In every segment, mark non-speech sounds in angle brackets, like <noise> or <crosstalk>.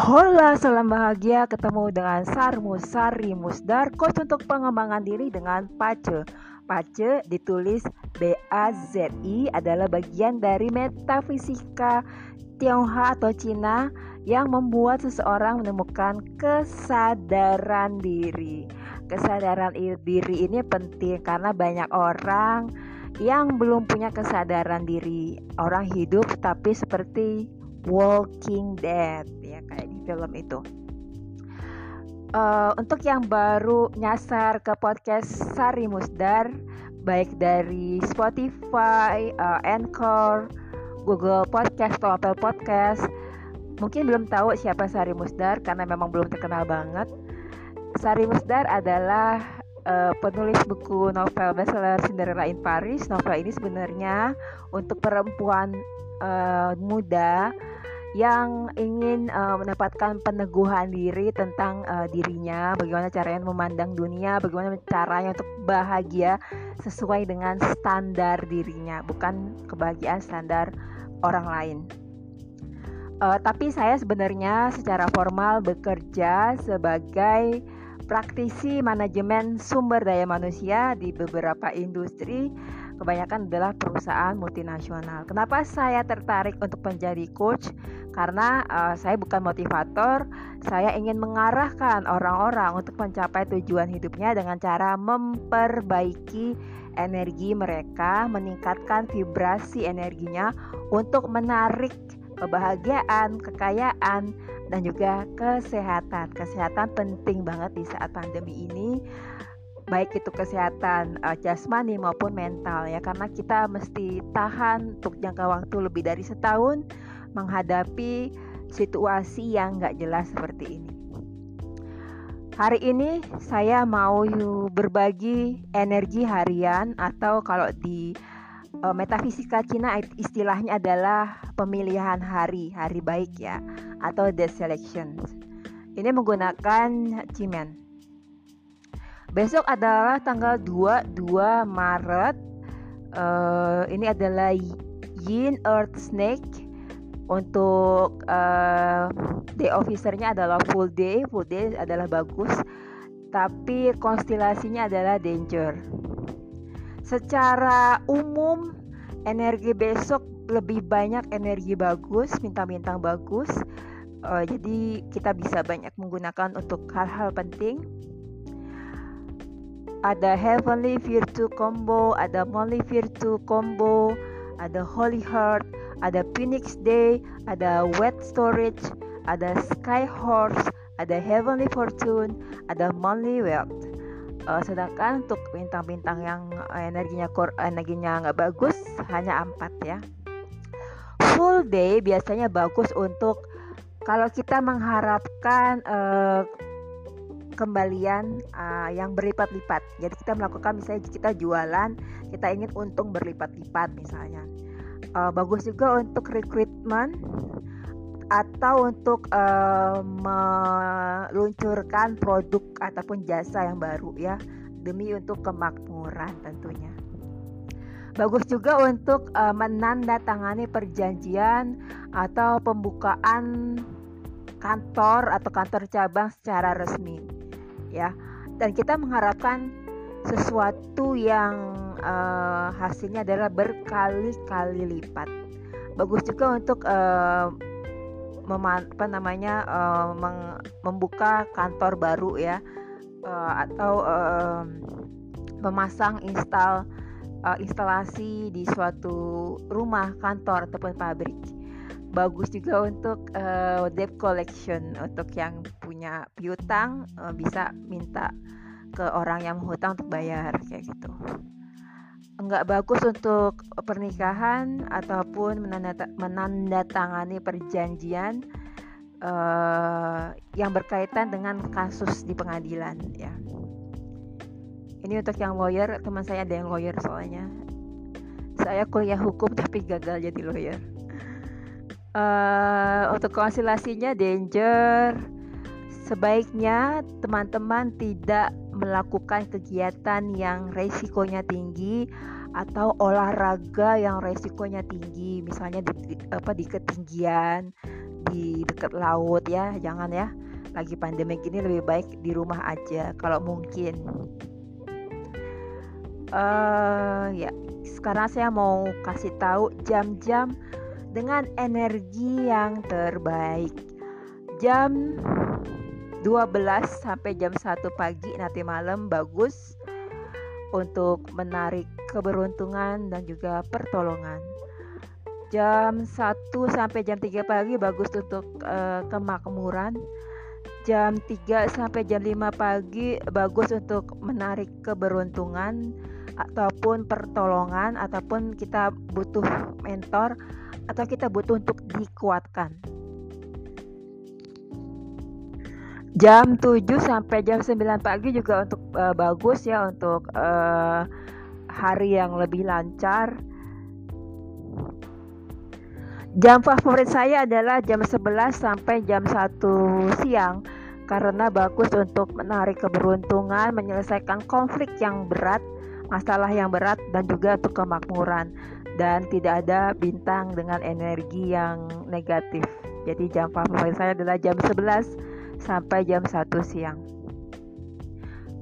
Hola, salam bahagia ketemu dengan Sarmus Sari Musdar, coach untuk pengembangan diri dengan PACE. PACE ditulis B-A-Z-I adalah bagian dari metafisika Tionghoa atau Cina yang membuat seseorang menemukan kesadaran diri. Kesadaran diri ini penting karena banyak orang yang belum punya kesadaran diri. Orang hidup tapi seperti Walking Dead ya kayak film itu. Uh, untuk yang baru nyasar ke podcast Sari Musdar, baik dari Spotify, uh, Anchor, Google Podcast atau Apple Podcast, mungkin belum tahu siapa Sari Musdar karena memang belum terkenal banget. Sari Musdar adalah uh, penulis buku novel bestseller Cinderella in Paris. Novel ini sebenarnya untuk perempuan uh, muda yang ingin uh, mendapatkan peneguhan diri tentang uh, dirinya, bagaimana caranya memandang dunia, bagaimana caranya untuk bahagia sesuai dengan standar dirinya, bukan kebahagiaan standar orang lain. Uh, tapi saya sebenarnya secara formal bekerja sebagai praktisi manajemen sumber daya manusia di beberapa industri kebanyakan adalah perusahaan multinasional. Kenapa saya tertarik untuk menjadi coach? Karena uh, saya bukan motivator, saya ingin mengarahkan orang-orang untuk mencapai tujuan hidupnya dengan cara memperbaiki energi mereka, meningkatkan vibrasi energinya untuk menarik kebahagiaan, kekayaan, dan juga kesehatan. Kesehatan penting banget di saat pandemi ini baik itu kesehatan uh, jasmani maupun mental ya karena kita mesti tahan untuk jangka waktu lebih dari setahun menghadapi situasi yang nggak jelas seperti ini. Hari ini saya mau berbagi energi harian atau kalau di uh, metafisika Cina istilahnya adalah pemilihan hari, hari baik ya atau the selection. Ini menggunakan cimen. Besok adalah tanggal 2 2 Maret. Uh, ini adalah Yin Earth Snake. Untuk uh, day officernya adalah full day, full day adalah bagus. Tapi konstelasinya adalah danger. Secara umum energi besok lebih banyak energi bagus, bintang-bintang bagus. Uh, jadi kita bisa banyak menggunakan untuk hal-hal penting ada Heavenly Virtue Combo, ada Monthly Virtue Combo, ada Holy Heart, ada Phoenix Day, ada Wet Storage, ada Sky Horse, ada Heavenly Fortune, ada Monthly Wealth. Uh, sedangkan untuk bintang-bintang yang energinya energinya nggak bagus hanya empat ya. Full day biasanya bagus untuk kalau kita mengharapkan uh, kembalian uh, yang berlipat-lipat. Jadi kita melakukan misalnya kita jualan, kita ingin untung berlipat-lipat misalnya. Uh, bagus juga untuk recruitment atau untuk uh, meluncurkan produk ataupun jasa yang baru ya demi untuk kemakmuran tentunya. Bagus juga untuk uh, menandatangani perjanjian atau pembukaan kantor atau kantor cabang secara resmi ya. Dan kita mengharapkan sesuatu yang uh, hasilnya adalah berkali-kali lipat. Bagus juga untuk uh, apa namanya uh, membuka kantor baru ya uh, atau uh, memasang install uh, instalasi di suatu rumah kantor ataupun pabrik bagus juga untuk uh, debt collection. Untuk yang punya piutang uh, bisa minta ke orang yang menghutang untuk bayar kayak gitu. Enggak bagus untuk pernikahan ataupun menandatangani perjanjian uh, yang berkaitan dengan kasus di pengadilan ya. Ini untuk yang lawyer teman saya ada yang lawyer soalnya. Saya kuliah hukum <laughs> tapi gagal jadi lawyer uh, untuk konstelasinya danger. Sebaiknya teman-teman tidak melakukan kegiatan yang resikonya tinggi atau olahraga yang resikonya tinggi. Misalnya di, di apa di ketinggian di dekat laut ya jangan ya. Lagi pandemi gini lebih baik di rumah aja kalau mungkin. Uh, ya sekarang saya mau kasih tahu jam-jam dengan energi yang terbaik jam 12 sampai jam 1 pagi nanti malam bagus untuk menarik keberuntungan dan juga pertolongan. Jam 1 sampai jam 3 pagi bagus untuk uh, kemakmuran. Jam 3 sampai jam 5 pagi bagus untuk menarik keberuntungan ataupun pertolongan ataupun kita butuh mentor atau kita butuh untuk dikuatkan. jam 7 sampai jam 9 pagi juga untuk uh, bagus ya untuk uh, hari yang lebih lancar. Jam favorit saya adalah jam 11 sampai jam 1 siang karena bagus untuk menarik keberuntungan, menyelesaikan konflik yang berat, masalah yang berat dan juga untuk kemakmuran dan tidak ada bintang dengan energi yang negatif. Jadi jam favorit saya adalah jam 11 sampai jam 1 siang.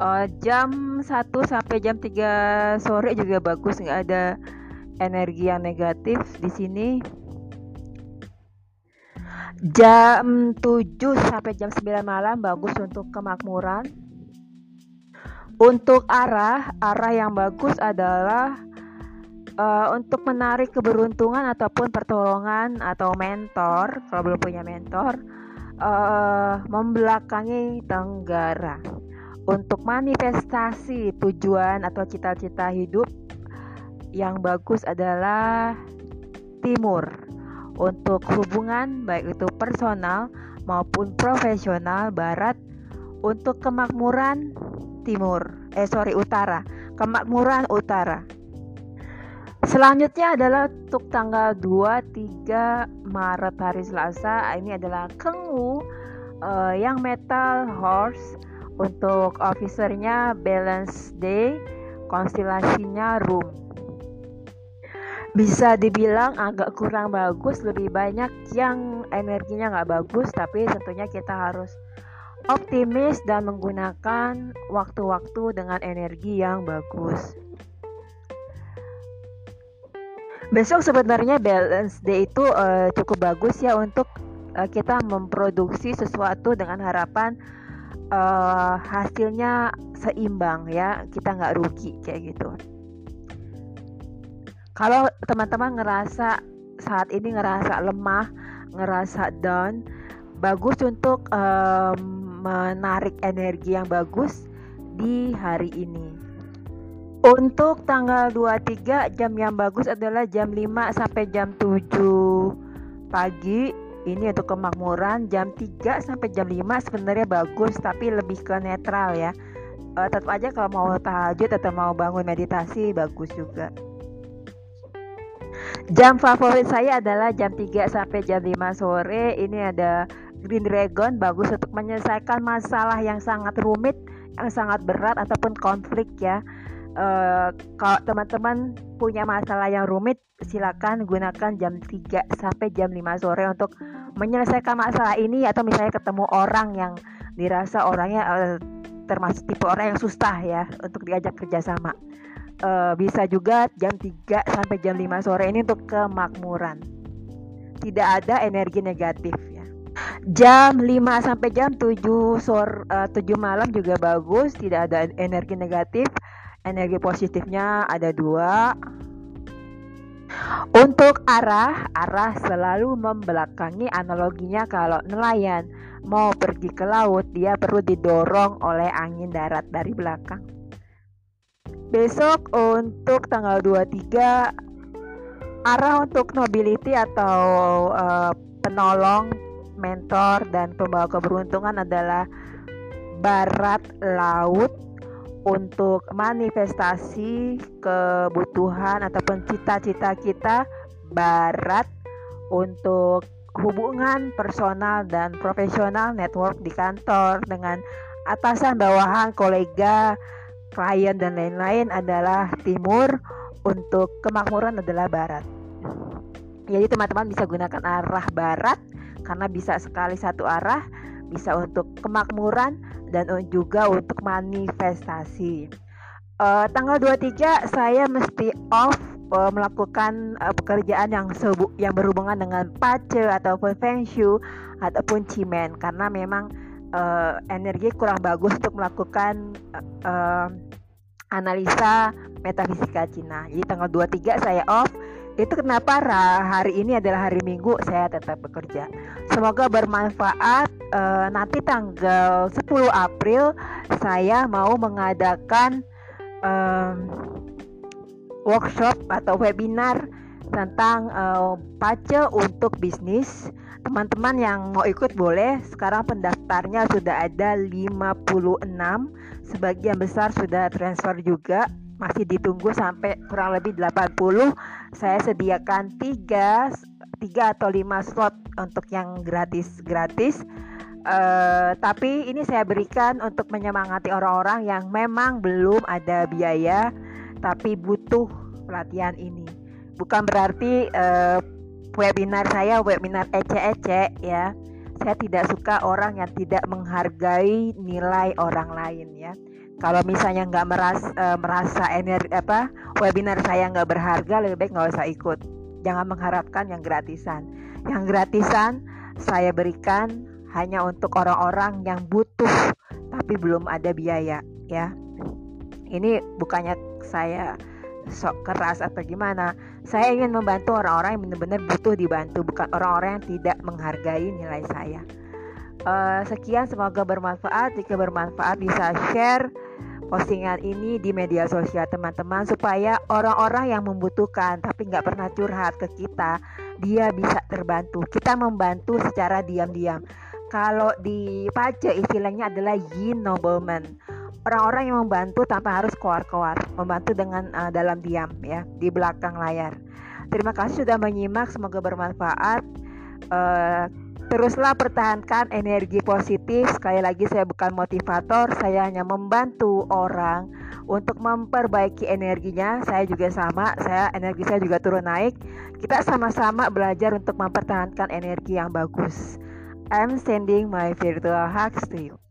Uh, jam 1 sampai jam 3 sore juga bagus nggak ada energi yang negatif di sini. Jam 7 sampai jam 9 malam bagus untuk kemakmuran. Untuk arah, arah yang bagus adalah uh, untuk menarik keberuntungan ataupun pertolongan atau mentor kalau belum punya mentor uh, membelakangi Tenggara. Untuk manifestasi tujuan atau cita-cita hidup yang bagus adalah timur. Untuk hubungan baik itu personal maupun profesional barat untuk kemakmuran timur. Eh sorry utara. Kemakmuran utara Selanjutnya adalah untuk tanggal 2-3 Maret hari Selasa. Ini adalah Kengwu uh, yang metal horse untuk officernya balance day, konstelasinya room. Bisa dibilang agak kurang bagus, lebih banyak yang energinya nggak bagus, tapi tentunya kita harus optimis dan menggunakan waktu-waktu dengan energi yang bagus. Besok sebenarnya balance day itu uh, cukup bagus ya untuk uh, kita memproduksi sesuatu dengan harapan uh, hasilnya seimbang ya kita nggak rugi kayak gitu. Kalau teman-teman ngerasa saat ini ngerasa lemah, ngerasa down, bagus untuk um, menarik energi yang bagus di hari ini. Untuk tanggal 23 jam yang bagus adalah jam 5 sampai jam 7 pagi. Ini untuk kemakmuran jam 3 sampai jam 5 sebenarnya bagus tapi lebih ke netral ya. Uh, tetap aja kalau mau tahajud atau mau bangun meditasi bagus juga. Jam favorit saya adalah jam 3 sampai jam 5 sore. Ini ada Green Dragon bagus untuk menyelesaikan masalah yang sangat rumit, yang sangat berat ataupun konflik ya uh, kalau teman-teman punya masalah yang rumit silakan gunakan jam 3 sampai jam 5 sore untuk menyelesaikan masalah ini atau misalnya ketemu orang yang dirasa orangnya uh, termasuk tipe orang yang susah ya untuk diajak kerjasama. Uh, bisa juga jam 3 sampai jam 5 sore ini untuk kemakmuran. Tidak ada energi negatif ya. Jam 5 sampai jam 7 sore uh, 7 malam juga bagus tidak ada energi negatif energi positifnya ada dua untuk arah, arah selalu membelakangi analoginya kalau nelayan mau pergi ke laut, dia perlu didorong oleh angin darat dari belakang. Besok untuk tanggal 23 arah untuk nobility atau uh, penolong, mentor dan pembawa keberuntungan adalah barat laut untuk manifestasi kebutuhan ataupun cita-cita kita barat untuk hubungan personal dan profesional network di kantor dengan atasan bawahan kolega klien dan lain-lain adalah timur untuk kemakmuran adalah barat. Jadi teman-teman bisa gunakan arah barat karena bisa sekali satu arah, bisa untuk kemakmuran dan juga untuk manifestasi. Uh, tanggal 23 saya mesti off uh, melakukan uh, pekerjaan yang sebu yang berhubungan dengan pace ataupun feng shui ataupun cimen karena memang uh, energi kurang bagus untuk melakukan uh, uh, analisa metafisika Cina. Jadi tanggal 23 saya off itu kenapa hari ini adalah hari Minggu saya tetap bekerja. Semoga bermanfaat. E, nanti tanggal 10 April saya mau mengadakan e, workshop atau webinar tentang e, pace untuk bisnis. Teman-teman yang mau ikut boleh. Sekarang pendaftarnya sudah ada 56. Sebagian besar sudah transfer juga masih ditunggu sampai kurang lebih 80 saya sediakan 3 3 atau 5 slot untuk yang gratis gratis. Uh, tapi ini saya berikan untuk menyemangati orang-orang yang memang belum ada biaya tapi butuh pelatihan ini. Bukan berarti uh, webinar saya webinar ece-ece ya. Saya tidak suka orang yang tidak menghargai nilai orang lain ya. Kalau misalnya nggak merasa uh, merasa energi apa webinar saya nggak berharga lebih baik nggak usah ikut jangan mengharapkan yang gratisan. Yang gratisan saya berikan hanya untuk orang-orang yang butuh tapi belum ada biaya ya. Ini bukannya saya sok keras atau gimana. Saya ingin membantu orang-orang yang benar-benar butuh dibantu bukan orang-orang yang tidak menghargai nilai saya. Uh, sekian semoga bermanfaat. Jika bermanfaat bisa share postingan ini di media sosial teman-teman supaya orang-orang yang membutuhkan tapi nggak pernah curhat ke kita dia bisa terbantu. Kita membantu secara diam-diam. Kalau di pace istilahnya adalah yin nobleman. Orang-orang yang membantu tanpa harus keluar-keluar membantu dengan uh, dalam diam ya di belakang layar. Terima kasih sudah menyimak semoga bermanfaat. Uh, Teruslah pertahankan energi positif. Sekali lagi saya bukan motivator, saya hanya membantu orang untuk memperbaiki energinya. Saya juga sama, saya energi saya juga turun naik. Kita sama-sama belajar untuk mempertahankan energi yang bagus. I'm sending my virtual hugs to you.